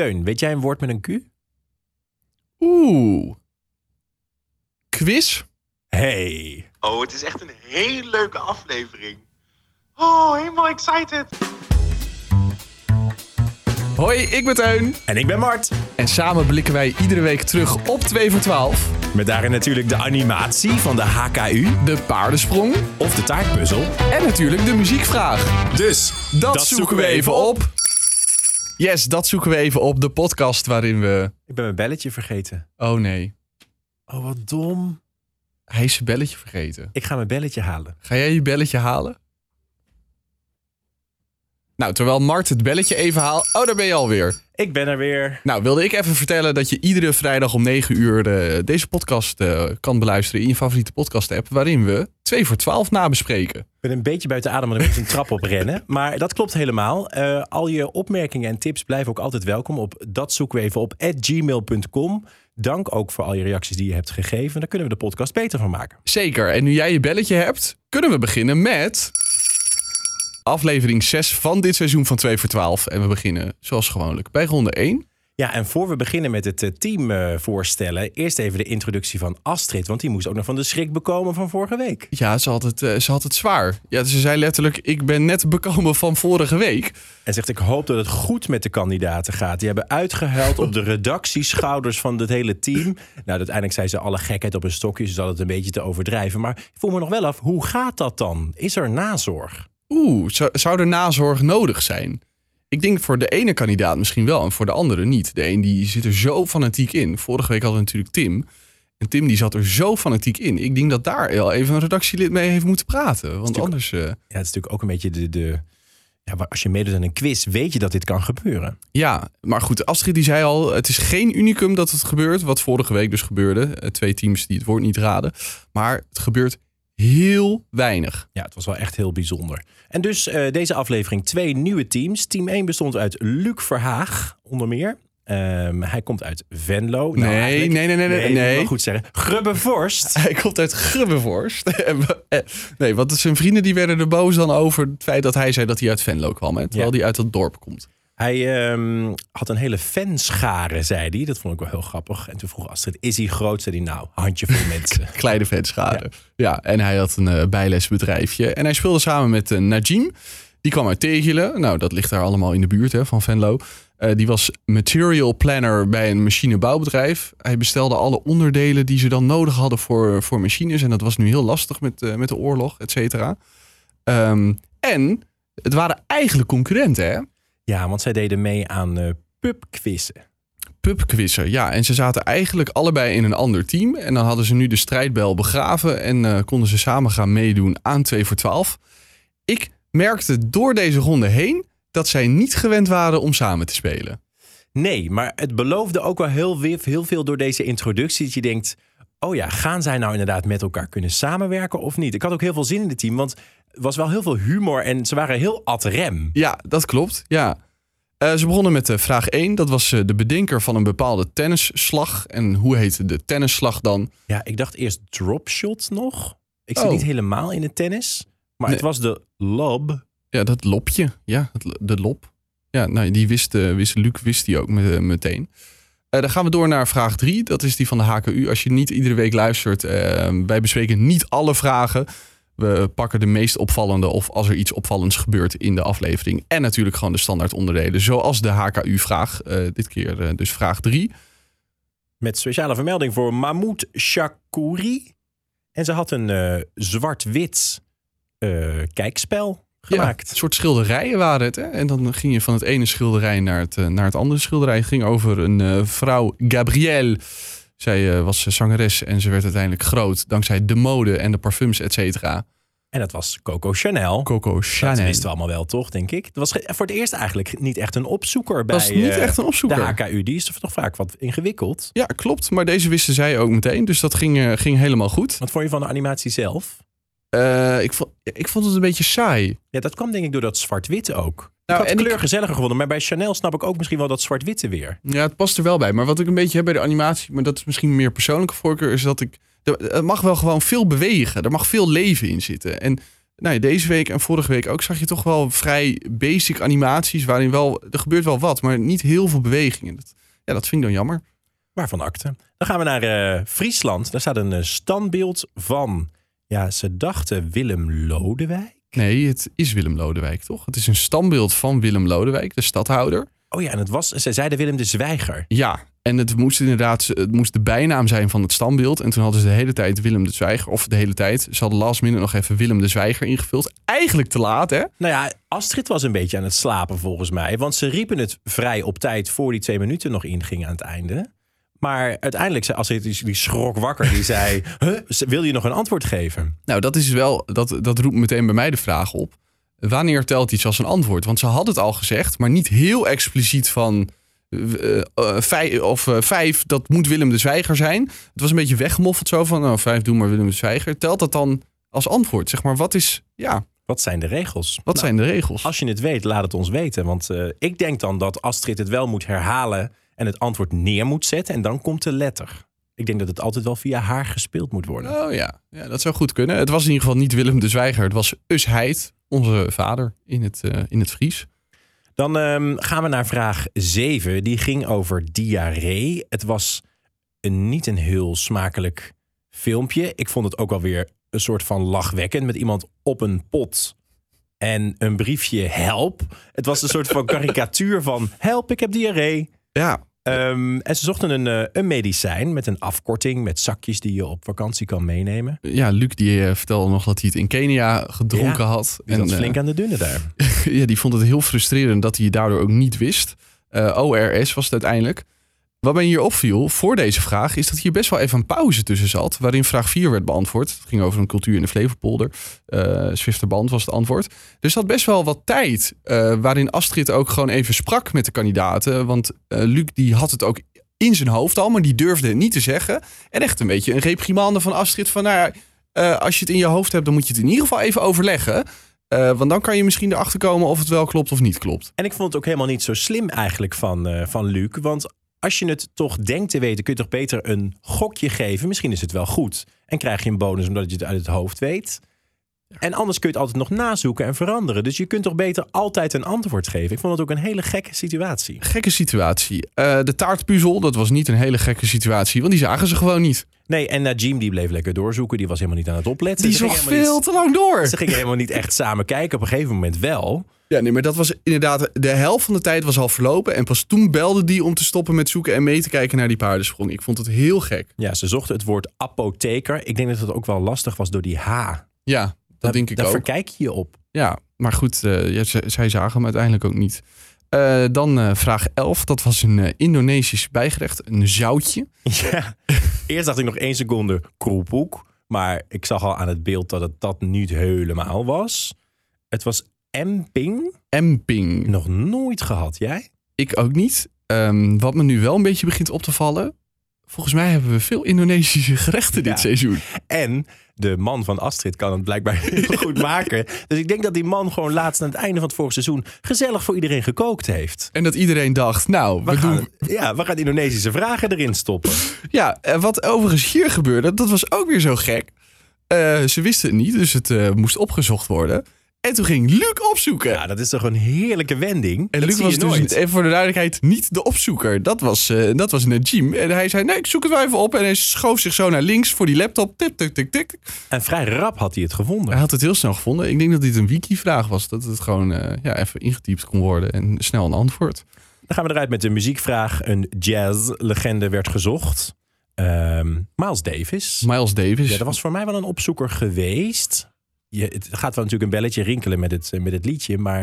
Teun, weet jij een woord met een Q? Oeh. Quiz? Hey. Oh, het is echt een hele leuke aflevering. Oh, helemaal excited. Hoi, ik ben Teun. En ik ben Mart. En samen blikken wij iedere week terug op 2 voor 12. Met daarin natuurlijk de animatie van de HKU De paardensprong. of de taartpuzzel. En natuurlijk de muziekvraag. Dus, Dat, zoeken we even op. Yes, dat zoeken we even op. De podcast waarin we... Ik ben mijn belletje vergeten. Oh nee, Oh, wat dom. hij is zijn belletje vergeten. Ik ga mijn belletje halen. Ga jij je belletje halen? Nou, terwijl Mart het belletje even haalt... Oh, daar ben je alweer. Ik ben er weer. Nou, wilde ik even vertellen dat je iedere vrijdag om 9 uur eh, deze podcast eh, kan beluisteren in je favoriete podcast-app, waarin we 2 voor 12 nabespreken. Ik ben een beetje buiten adem, want ik moet een trap oprennen. Maar dat klopt helemaal. Eh, al je opmerkingen en tips blijven ook altijd welkom op dat zoeken we even op gmail.com. Dank ook voor al je reacties die je hebt gegeven. Daar kunnen we de podcast beter van maken. Zeker, en nu jij je belletje hebt, kunnen we beginnen met aflevering 6 van dit seizoen van 2 voor 12. En we beginnen zoals gewoonlijk bij ronde 1. Ja, en voor we beginnen met het eh, team eh, voorstellen, eerst even de introductie van Astrid. Want die moest ook nog van de schrik bekomen van vorige week. Ja, ze had het, eh, ze had het zwaar. Ja, ze zei letterlijk, ik ben net bekomen van vorige week. En zegt, ik hoop dat het goed met de kandidaten gaat. Die hebben uitgehuild op de redactieschouders van het hele team. Nou, uiteindelijk zei ze alle gekheid op een stokje. Ze zal het een beetje te overdrijven. Maar ik voel me nog wel af, hoe gaat dat dan? Is er nazorg? Oeh, zou, er nazorg nodig zijn? Ik denk voor de ene kandidaat misschien wel en voor de andere niet. De een die zit er zo fanatiek in. Vorige week hadden we natuurlijk Tim. En Tim die zat er zo fanatiek in. Ik denk dat daar wel even een redactielid mee heeft moeten praten. Want anders... eh, Ja, het is natuurlijk ook een beetje de... de ja, als je meedoet aan een quiz, weet je dat dit kan gebeuren. ja, maar goed, Astrid die zei al... het is geen unicum dat het gebeurt. Wat vorige week dus gebeurde. Eh, Twee teams die het woord niet raden. Maar het gebeurt heel weinig. Ja, het was wel echt heel bijzonder. En dus eh, deze aflevering twee nieuwe teams. Team 1 bestond uit Luc Verhaag, onder meer. Ehm, hij komt uit Venlo. Nou, Nee, nee, nee, nee, nee, nee. ik wil goed zeggen. Grubbevorst. Hij komt uit Grubbevorst. Eh, nee, want zijn vrienden die werden er boos dan over het feit dat hij zei dat hij uit Venlo kwam. Hè, terwijl Ja. hij uit dat dorp komt. Hij ehm, had een hele fanschare, zei hij. Dat vond ik wel heel grappig. En toen vroeg Astrid, is hij groot? Zei hij, nou, handjevol mensen. Kleine fanschade. Ja. en hij had een eh, bijlesbedrijfje. En hij speelde samen met uh, Najim. Die kwam uit Tegelen. Nou, dat ligt daar allemaal in de buurt hè, van Venlo. Eh, die was material planner bij een machinebouwbedrijf. Hij bestelde alle onderdelen die ze dan nodig hadden voor, voor machines. En dat was nu heel lastig met, met de oorlog, et cetera. Ehm, en het waren eigenlijk concurrenten, hè? Ja, want zij deden mee aan eh pubquizzen. pubquizzen. Ja, en ze zaten eigenlijk allebei in een ander team. En dan hadden ze nu de strijdbel begraven en eh, konden ze samen gaan meedoen aan 2 voor 12. Ik merkte door deze ronde heen dat zij niet gewend waren om samen te spelen. Nee, maar het beloofde ook wel heel, heel veel door deze introductie. Dat je denkt, oh ja, gaan zij nou inderdaad met elkaar kunnen samenwerken of niet? Ik had ook heel veel zin in het team, want was wel heel veel humor en ze waren heel ad rem. Ja, dat klopt. Ja. Eh, ze begonnen met eh, vraag 1. Dat was eh, de bedenker van een bepaalde tennisslag. En hoe heette de tennisslag dan? Ja, ik dacht eerst dropshot nog. Ik zit Oh. niet helemaal in het tennis, maar Nee. het was de lob. Ja, dat lopje. Ja, de lop. Ja, nou, die wist, wist Luc wist die ook met- meteen. Dan gaan we door naar vraag 3. Dat is die van de HKU. Als je niet iedere week luistert, wij bespreken niet alle vragen. We pakken de meest opvallende of als er iets opvallends gebeurt in de aflevering. En natuurlijk gewoon de standaard onderdelen, zoals de HKU-vraag. Eh, dit keer eh, dus vraag 3. Met speciale vermelding voor Mahmoud Shakouri. En ze had een eh, zwart-wit kijkspel gemaakt. Ja, een soort schilderijen waren het. Hè? En dan ging je van het ene schilderij naar het, naar het andere schilderij. Het ging over een vrouw, Gabrielle. Zij eh, was zangeres en ze werd uiteindelijk groot dankzij de mode en de parfums, et cetera. En dat was Coco Chanel. Coco Dat Chanel. wisten we allemaal wel, toch, denk ik. Het was voor het eerst eigenlijk niet echt een opzoeker bij Dat was niet eh, echt een opzoeker. de HKU. Die is toch vaak wat ingewikkeld. Ja, klopt. Maar deze wisten zij ook meteen. Dus dat ging, eh, ging helemaal goed. Wat vond je van de animatie zelf? Ik, vond, ik vond het een beetje saai. Ja, dat kwam denk ik door dat zwart-wit ook. Nou, en kleur ik- gezelliger gevonden. Maar bij Chanel snap ik ook misschien wel dat zwart-witte weer. Ja, het past er wel bij. Maar wat ik een beetje heb bij de animatie, maar dat is misschien meer persoonlijke voorkeur, is dat ik. er- Het mag wel gewoon veel bewegen. Er mag veel leven in zitten. En nou ja, deze week en vorige week ook zag je toch wel vrij basic animaties. Waarin wel, er gebeurt wel wat, maar niet heel veel bewegingen. Dat, ja, dat vind ik dan jammer. Waarvan akte. Dan gaan we naar eh, Friesland. Daar staat een eh, standbeeld van, ja, ze dachten Willem Lodewijk. Nee, het is Willem Lodewijk, toch? Het is een standbeeld van Willem Lodewijk, de stadhouder. Oh ja, en het was, ze zeiden Willem de Zwijger. Ja, en het moest inderdaad het moest de bijnaam zijn van het standbeeld. En toen hadden ze de hele tijd Willem de Zwijger, of de hele tijd, ze hadden last minute nog even Willem de Zwijger ingevuld. Eigenlijk te laat, hè? Nou ja, Astrid was een beetje aan het slapen volgens mij. Want ze riepen het vrij op tijd voor die twee minuten nog ingingen aan het einde. Maar uiteindelijk zei Astrid, die- schrok wakker. Die zei, huh, wil je nog een antwoord geven? Nou, dat is wel, dat, dat roept meteen bij mij de vraag op. Wanneer telt iets als een antwoord? Want ze had het al gezegd, maar niet heel expliciet van eh, eh, vijf, of eh, vijf, dat moet Willem de Zwijger zijn. Het was een beetje weggemoffeld zo van, nou, vijf, doe maar Willem de Zwijger. Telt dat dan als antwoord? Zeg maar, wat is, ja, Wat zijn de regels? wat Nou, zijn de regels? Als je het weet, laat het ons weten. Want ik denk dan dat Astrid het wel moet herhalen en het antwoord neer moet zetten. En dan komt de letter. Ik denk dat het altijd wel via haar gespeeld moet worden. Oh ja. ja, dat zou goed kunnen. Het was in ieder geval niet Willem de Zwijger. Het was Usheid, onze vader in het, eh, in het Fries. Dan ehm, gaan we naar vraag 7. Die ging over diarree. Het was een, niet een heel smakelijk filmpje. Ik vond het ook wel weer een soort van lachwekkend met iemand op een pot. En een briefje help. Het was een soort van karikatuur van help, ik heb diarree. Ja, Ehm, en ze zochten een, eh, een medicijn met een afkorting, met zakjes die je op vakantie kan meenemen. ja Luc die eh, vertelde nog dat hij het in Kenia gedronken Ja, had. Die zat eh, flink aan de dunne daar. ja, die vond het heel frustrerend dat hij het daardoor ook niet wist. Eh, ORS was het uiteindelijk. Wat mij hier opviel voor deze vraag is dat hier best wel even een pauze tussen zat. Waarin vraag 4 werd beantwoord. Het ging over een cultuur in de Flevopolder. Eh Zwifterband was het antwoord. Dus zat best wel wat tijd eh, waarin Astrid ook gewoon even sprak met de kandidaten. Want eh, Luc die had het ook in zijn hoofd al, maar die durfde het niet te zeggen. En echt een beetje een reprimande van Astrid van... Nou ja, als je het in je hoofd hebt, dan moet je het in ieder geval even overleggen. Want dan kan je misschien erachter komen of het wel klopt of niet klopt. En ik vond het ook helemaal niet zo slim eigenlijk van, van Luc. Want als je het toch denkt te weten, kun je toch beter een gokje geven. Misschien is het wel goed. En krijg je een bonus omdat je het uit het hoofd weet. En anders kun je het altijd nog nazoeken en veranderen. Dus je kunt toch beter altijd een antwoord geven. Ik vond het ook een hele gekke situatie. Gekke situatie. Eh, de taartpuzzel, dat was niet een hele gekke situatie, want die zagen ze gewoon niet. Nee, en Najim die bleef lekker doorzoeken. Die was helemaal niet aan het opletten. Die zag helemaal veel niet- te lang door. Ze gingen helemaal niet echt samen kijken. Op een gegeven moment wel. Ja, nee, maar dat was inderdaad, de helft van de tijd was al verlopen. En pas toen belde die om te stoppen met zoeken en mee te kijken naar die paardensprong. Ik vond het heel gek. Ja, ze zochten het woord apotheker. Ik denk dat het ook wel lastig was door die H. Ja, dat Daar- denk ik daar ook. verkijk je je op. Ja, maar goed, eh, ja, zij zagen hem uiteindelijk ook niet. Eh, dan eh, vraag 11, dat was een Indonesisch bijgerecht, een zoutje. Ja. Eerst dacht ik nog één seconde kroepoek. Maar ik zag al aan het beeld dat het dat niet helemaal was. Het was emping. Emping. Nog nooit gehad. Jij? Ik ook niet. Ehm, wat me nu wel een beetje begint op te vallen. Volgens mij hebben we veel Indonesische gerechten dit seizoen. En de man van Astrid kan het blijkbaar heel goed maken. Dus ik denk dat die man gewoon laatst aan het einde van het vorige seizoen... gezellig voor iedereen gekookt heeft. En dat iedereen dacht, nou, we, We gaan, doen... ja, we gaan Indonesische vragen erin stoppen. Ja, wat overigens hier gebeurde, dat was ook weer zo gek. Eh, ze wisten het niet, dus het eh, moest opgezocht worden. En toen ging Luc opzoeken. Ja, dat is toch een heerlijke wending. en dat Luc was dus, nooit. even voor de duidelijkheid, niet de opzoeker. Dat was, eh dat was Najim. En hij zei, nee, ik zoek het wel even op. En hij schoof zich zo naar links voor die laptop. Tik, tik, tik, tik. En vrij rap had hij het gevonden. Hij had het heel snel gevonden. Ik denk dat dit een wiki-vraag was. Dat het gewoon eh, ja, even ingetypt kon worden en snel een antwoord. Dan gaan we eruit met de muziekvraag. Een jazz-legende werd gezocht. Ehm, Miles Davis. Miles Davis. Ja, dat was voor mij wel een opzoeker geweest. Je, het gaat wel natuurlijk een belletje rinkelen met het, met het liedje, maar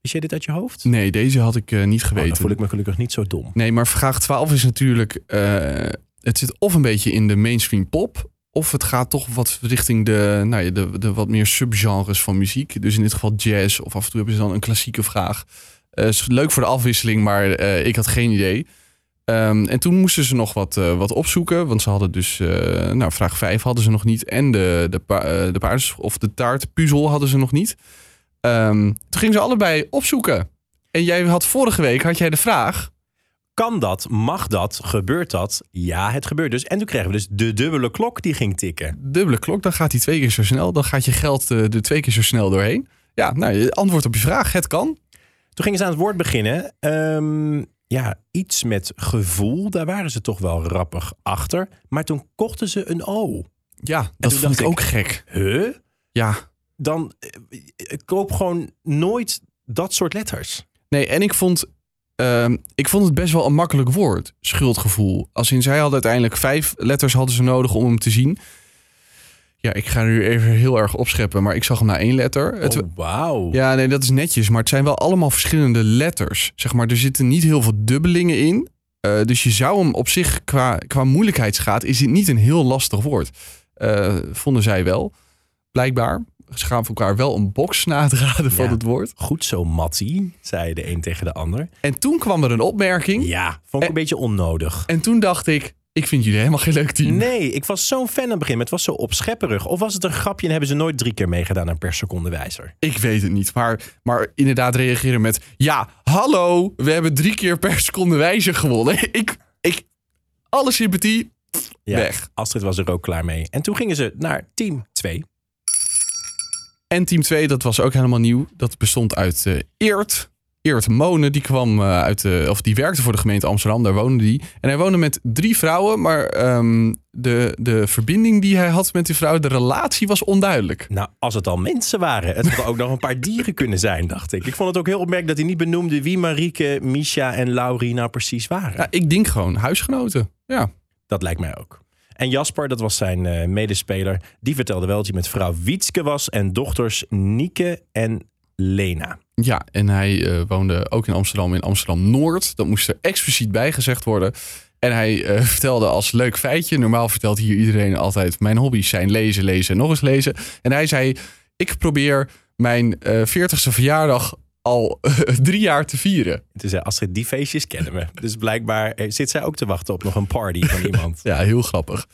wist jij dit uit je hoofd? Nee, deze had ik eh, niet Oh, geweten. dan voel ik me gelukkig niet zo dom. Nee, maar vraag 12 is natuurlijk... eh, het zit of een beetje in de mainstream pop... of het gaat toch wat richting de, nou ja, de, de wat meer subgenres van muziek. Dus in dit geval jazz of af en toe hebben ze dan een klassieke vraag. Eh, is leuk voor de afwisseling, maar eh, ik had geen idee. Ehm, en toen moesten ze nog wat, eh, wat opzoeken. Want ze hadden dus... eh, nou, vraag 5 hadden ze nog niet. En de, de, pa- eh, de paards of de taartpuzzel hadden ze nog niet. Ehm, toen gingen ze allebei opzoeken. En jij had vorige week had jij de vraag... Kan dat? Mag dat? Gebeurt dat? Ja, het gebeurt dus. En toen kregen we dus de dubbele klok die ging tikken. Dubbele klok, dan gaat hij twee keer zo snel. Dan gaat je geld er twee keer zo snel doorheen. Ja, nou, antwoord op je vraag. Het kan. Toen gingen ze aan het woord beginnen. Ehm, ja, iets met gevoel. Daar waren ze toch wel rappig achter. Maar toen kochten ze een O. Ja, dat vond ik ook gek. Huh? Ja. Dan eh, koop gewoon nooit dat soort letters. Nee, en ik vond, ehm, ik vond het best wel een makkelijk woord. Schuldgevoel. Als in zij hadden uiteindelijk vijf letters hadden ze nodig om hem te zien. Ja, ik ga nu even heel erg opscheppen, maar ik zag hem na één letter. Het, oh, wauw. Ja, nee, dat is netjes. Maar het zijn wel allemaal verschillende letters. Zeg maar, er zitten niet heel veel dubbelingen in. Eh, dus je zou hem op zich, qua, qua moeilijkheidsgraad, is het niet een heel lastig woord. Eh, vonden zij wel. Blijkbaar. Ze gaan voor elkaar wel een box nadraden van Ja. het woord. Goed zo, Mattie, zei de een tegen de ander. En toen kwam er een opmerking. Ja, vond ik een beetje onnodig. En toen dacht ik, ik vind jullie helemaal geen leuk team. Nee, ik was zo'n fan aan het begin. Het was zo opschepperig. Of was het een grapje en hebben ze nooit drie keer meegedaan aan per seconde wijzer? Ik weet het niet. Maar, maar inderdaad reageren met... Ja, hallo, we hebben drie keer per seconde wijzer gewonnen. Ik, ik, alle sympathie, Ja, weg. Astrid was er ook klaar mee. En toen gingen ze naar team 2. En team 2, dat was ook helemaal nieuw. Dat bestond uit eh Eert. Eert Monen, die kwam eh, uit de, of die werkte voor de gemeente Amsterdam, daar woonde die. En hij woonde met drie vrouwen, maar ehm, de, de verbinding die hij had met die vrouw, de relatie was onduidelijk. Nou, als het al mensen waren. Het hadden ook nog een paar dieren kunnen zijn, dacht ik. Ik vond het ook heel opmerkelijk dat hij niet benoemde wie Marieke, Misha en Laurie nou precies waren. Ja, ik denk gewoon huisgenoten. Ja. Dat lijkt mij ook. En Jasper, dat was zijn eh, medespeler, die vertelde wel dat hij met vrouw Wietske was en dochters Nieke en Lena. Ja, en hij eh, woonde ook in Amsterdam, in Amsterdam-Noord. Dat moest er expliciet bij gezegd worden. En hij eh, vertelde als leuk feitje, normaal vertelt hier iedereen altijd... mijn hobby's zijn lezen, lezen en nog eens lezen. En hij zei, ik probeer mijn eh 40ste verjaardag al drie jaar te vieren. Zei Astrid, die feestjes kennen we. Dus blijkbaar zit zij ook te wachten op nog een party van iemand. Ja, heel grappig.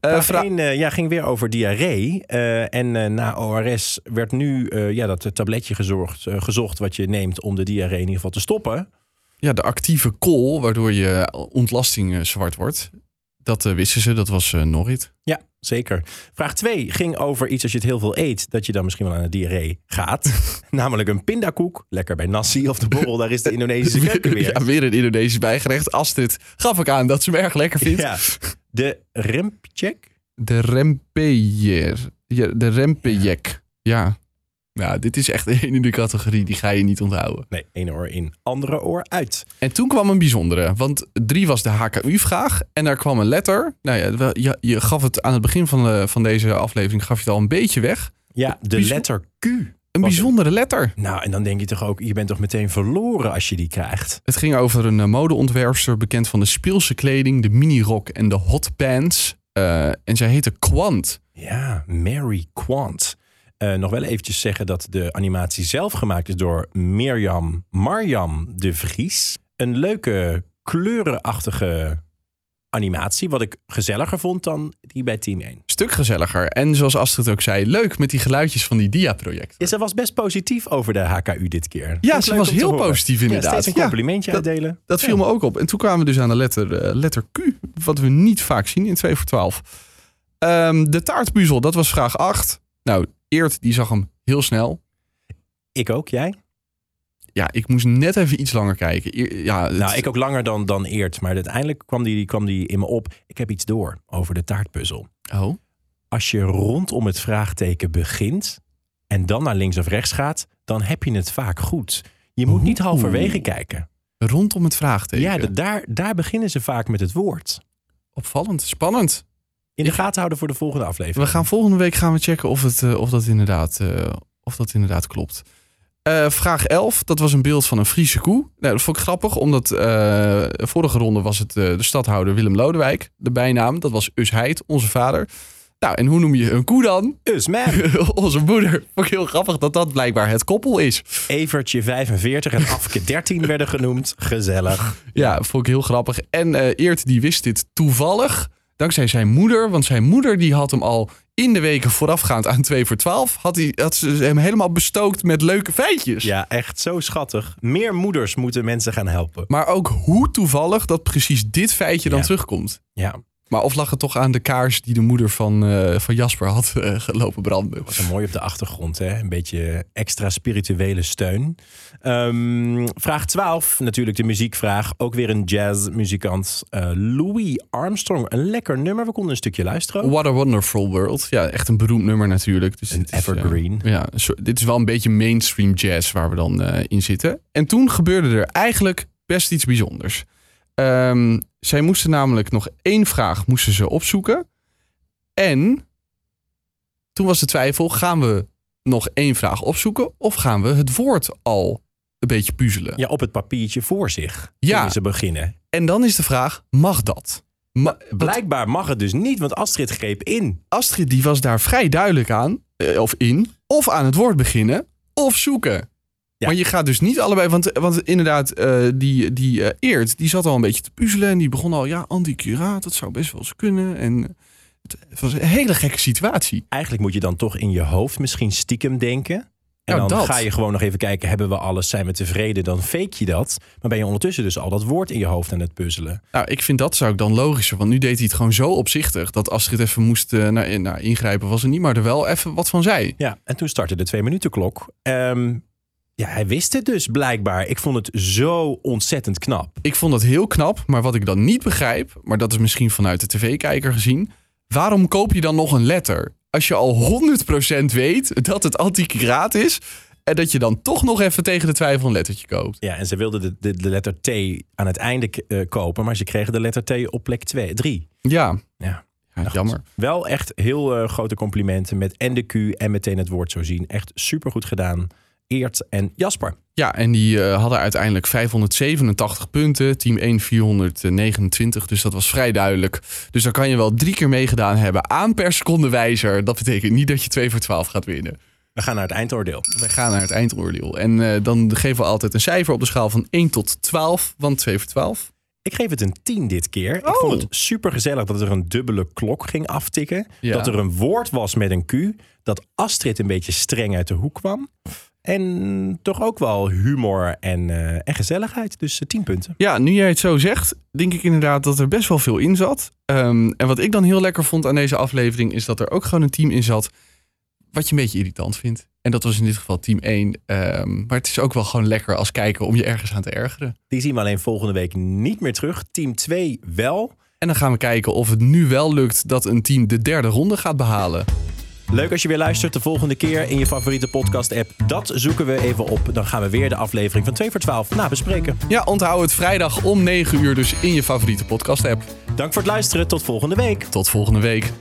Eh, Vraag vra- één, eh, ja, ging weer over diarree. Eh, en na ORS werd nu ja, dat tabletje gezorgd, gezocht wat je neemt om de diarree in ieder geval te stoppen. ja, de actieve kool, waardoor je ontlasting zwart wordt. Dat wisten ze, dat was Norrit. Ja, zeker. Vraag 2 ging over iets als je het heel veel eet, dat je dan misschien wel aan de diarree gaat. Namelijk een pindakoek. Lekker bij nasi of de borrel, daar is de Indonesische keuken weer. Ja, weer een Indonesisch bijgerecht. Astrid gaf ik aan dat ze hem erg lekker vindt. Ja. De rempcheck. De rempejer. Ja, de rempejek. Ja. Ja, dit is echt een in de categorie, die ga je niet onthouden. Nee, ene oor in, andere oor uit. En toen kwam een bijzondere, want drie was de HKU-vraag en daar kwam een letter. Nou ja, je, je gaf het aan het begin van, de, van deze aflevering, gaf je het al een beetje weg. Ja, de letter Q. Een bijzondere letter. Nou, en dan denk je toch ook, je bent toch meteen verloren als je die krijgt. Het ging over een eh, modeontwerpster, bekend van de speelse kleding, de minirok en de hot pants. Eh, en zij heette Quant. Ja, Mary Quant. Eh, nog wel eventjes zeggen dat de animatie zelf gemaakt is door Mirjam Marjam de Vries. Een leuke, kleurenachtige animatie, wat ik gezelliger vond dan die bij Team 1. Stuk gezelliger. En zoals Astrid ook zei, leuk met die geluidjes van die dia-project. Ja, ze was best positief over de HKU dit keer. Ja, ze was heel positief inderdaad. Ja, steeds een complimentje uitdelen. Dat viel me ook op. En toen kwamen we dus aan de letter, eh, letter Q, wat we niet vaak zien in 2 voor 12. Ehm, de taartpuzzel, dat was vraag 8. Nou, Eert die zag hem heel snel. Ik ook, jij? Ja, ik moest net even iets langer kijken. Ja, het- Nou, ik ook langer dan, dan Eert. Maar uiteindelijk kwam die, kwam die in me op. Ik heb iets door over de taartpuzzel. Oh, als je rondom het vraagteken begint en dan naar links of rechts gaat, dan heb je het vaak goed. Je moet niet halverwege kijken. rondom het vraagteken. Ja, de- daar, daar beginnen ze vaak met het woord. Opvallend, spannend. In de Ik- gaten houden voor de volgende aflevering. We gaan volgende week gaan we checken of, het, eh, of, dat, inderdaad, eh, of dat inderdaad klopt. Eh, vraag 11, dat was een beeld van een Friese koe. Nou, dat vond ik grappig, omdat eh, vorige ronde was het eh, de stadhouder Willem Lodewijk. De bijnaam, dat was Usheid, onze vader. Nou, en hoe noem je een koe dan? Dus man, onze moeder. Vond ik heel grappig dat dat blijkbaar het koppel is. Evertje 45 en Afke 13 werden genoemd. Gezellig. Ja, vond ik heel grappig. En Eert die wist dit toevallig. Dankzij zijn moeder. Want zijn moeder die had hem al in de weken voorafgaand aan 2 voor 12... had, hij, had ze hem helemaal bestookt met leuke feitjes. Ja, echt zo schattig. Meer moeders moeten mensen gaan helpen. Maar ook hoe toevallig dat precies dit feitje dan terugkomt. Ja, Maar of lag het toch aan de kaars die de moeder van, eh, van Jasper had eh, gelopen branden? was mooi op de achtergrond. Hè? Een beetje extra spirituele steun. Ehm, vraag 12, natuurlijk de muziekvraag. Ook weer een jazzmuzikant. Eh, Louis Armstrong. Een lekker nummer. We konden een stukje luisteren. What a Wonderful World. Ja, echt een beroemd nummer natuurlijk. Dus Een is, evergreen. ja, dit is wel een beetje mainstream jazz waar we dan in zitten. En toen gebeurde er eigenlijk best iets bijzonders. Ehm, zij moesten namelijk nog één vraag moesten ze opzoeken. En toen was de twijfel, gaan we nog één vraag opzoeken... of gaan we het woord al een beetje puzzelen? Ja, op het papiertje voor zich. Ja. ze beginnen. En dan is de vraag, mag dat? Ma- Blijkbaar mag het dus niet, want Astrid greep in. Astrid die was daar vrij duidelijk aan, eh, of in, of aan het woord beginnen, of zoeken. Ja. Maar je gaat dus niet allebei, want, want inderdaad, eh, die, die eh, Eert, die zat al een beetje te puzzelen en die begon al, ja, anticuraat, dat zou best wel eens kunnen. En het was een hele gekke situatie. Eigenlijk moet je dan toch in je hoofd misschien stiekem denken. En Ja, dan dat. ga je gewoon nog even kijken, hebben we alles, zijn we tevreden? Dan fake je dat. Maar ben je ondertussen dus al dat woord in je hoofd aan het puzzelen. Nou, ik vind dat zou ik dan logischer, want nu deed hij het gewoon zo opzichtig dat Astrid even moest eh, nou, nou, ingrijpen, was er niet, maar er wel even wat van zei. Ja, en toen startte de twee minuten klok. Ehm, ja, hij wist het dus blijkbaar. Ik vond het zo ontzettend knap. Ik vond dat heel knap, maar wat ik dan niet begrijp, maar dat is misschien vanuit de tv-kijker gezien, waarom koop je dan nog een letter? Als je al 100% weet dat het antiquiraat is en dat je dan toch nog even tegen de twijfel een lettertje koopt. Ja, en ze wilden de, de, de letter T aan het einde eh, kopen, maar ze kregen de letter T op plek 2, 3. Ja, Ja. ja goed. jammer. Wel echt heel eh, grote complimenten met en de Q en meteen het woord zo zien. Echt supergoed gedaan. Eert en Jasper. Ja, en die eh, hadden uiteindelijk 587 punten, team 1 429, dus dat was vrij duidelijk. Dus dan kan je wel drie keer meegedaan hebben aan per seconde wijzer. Dat betekent niet dat je 2 voor 12 gaat winnen. We gaan naar het eindoordeel. We gaan naar het eindoordeel. En eh, dan geven we altijd een cijfer op de schaal van 1 tot 12. Want 2 voor 12. Ik geef het een 10 dit keer. Ik Oh. vond het super gezellig dat er een dubbele klok ging aftikken. Ja. Dat er een woord was met een Q. Dat Astrid een beetje streng uit de hoek kwam. En toch ook wel humor en, eh, en gezelligheid. Dus eh, 10 punten. Ja, nu jij het zo zegt, denk ik inderdaad dat er best wel veel in zat. Ehm, en wat ik dan heel lekker vond aan deze aflevering... is dat er ook gewoon een team in zat... wat je een beetje irritant vindt. En dat was in dit geval team 1. Ehm, maar het is ook wel gewoon lekker als kijker om je ergens aan te ergeren. Die zien we alleen volgende week niet meer terug. Team 2 wel. En dan gaan we kijken of het nu wel lukt dat een team de derde ronde gaat behalen. Leuk als je weer luistert de volgende keer in je favoriete podcast-app. Dat zoeken we even op. Dan gaan we weer de aflevering van 2 voor 12 nabespreken. Ja, onthoud het vrijdag om 9 uur dus in je favoriete podcast app. Dank voor het luisteren. Tot volgende week. Tot volgende week.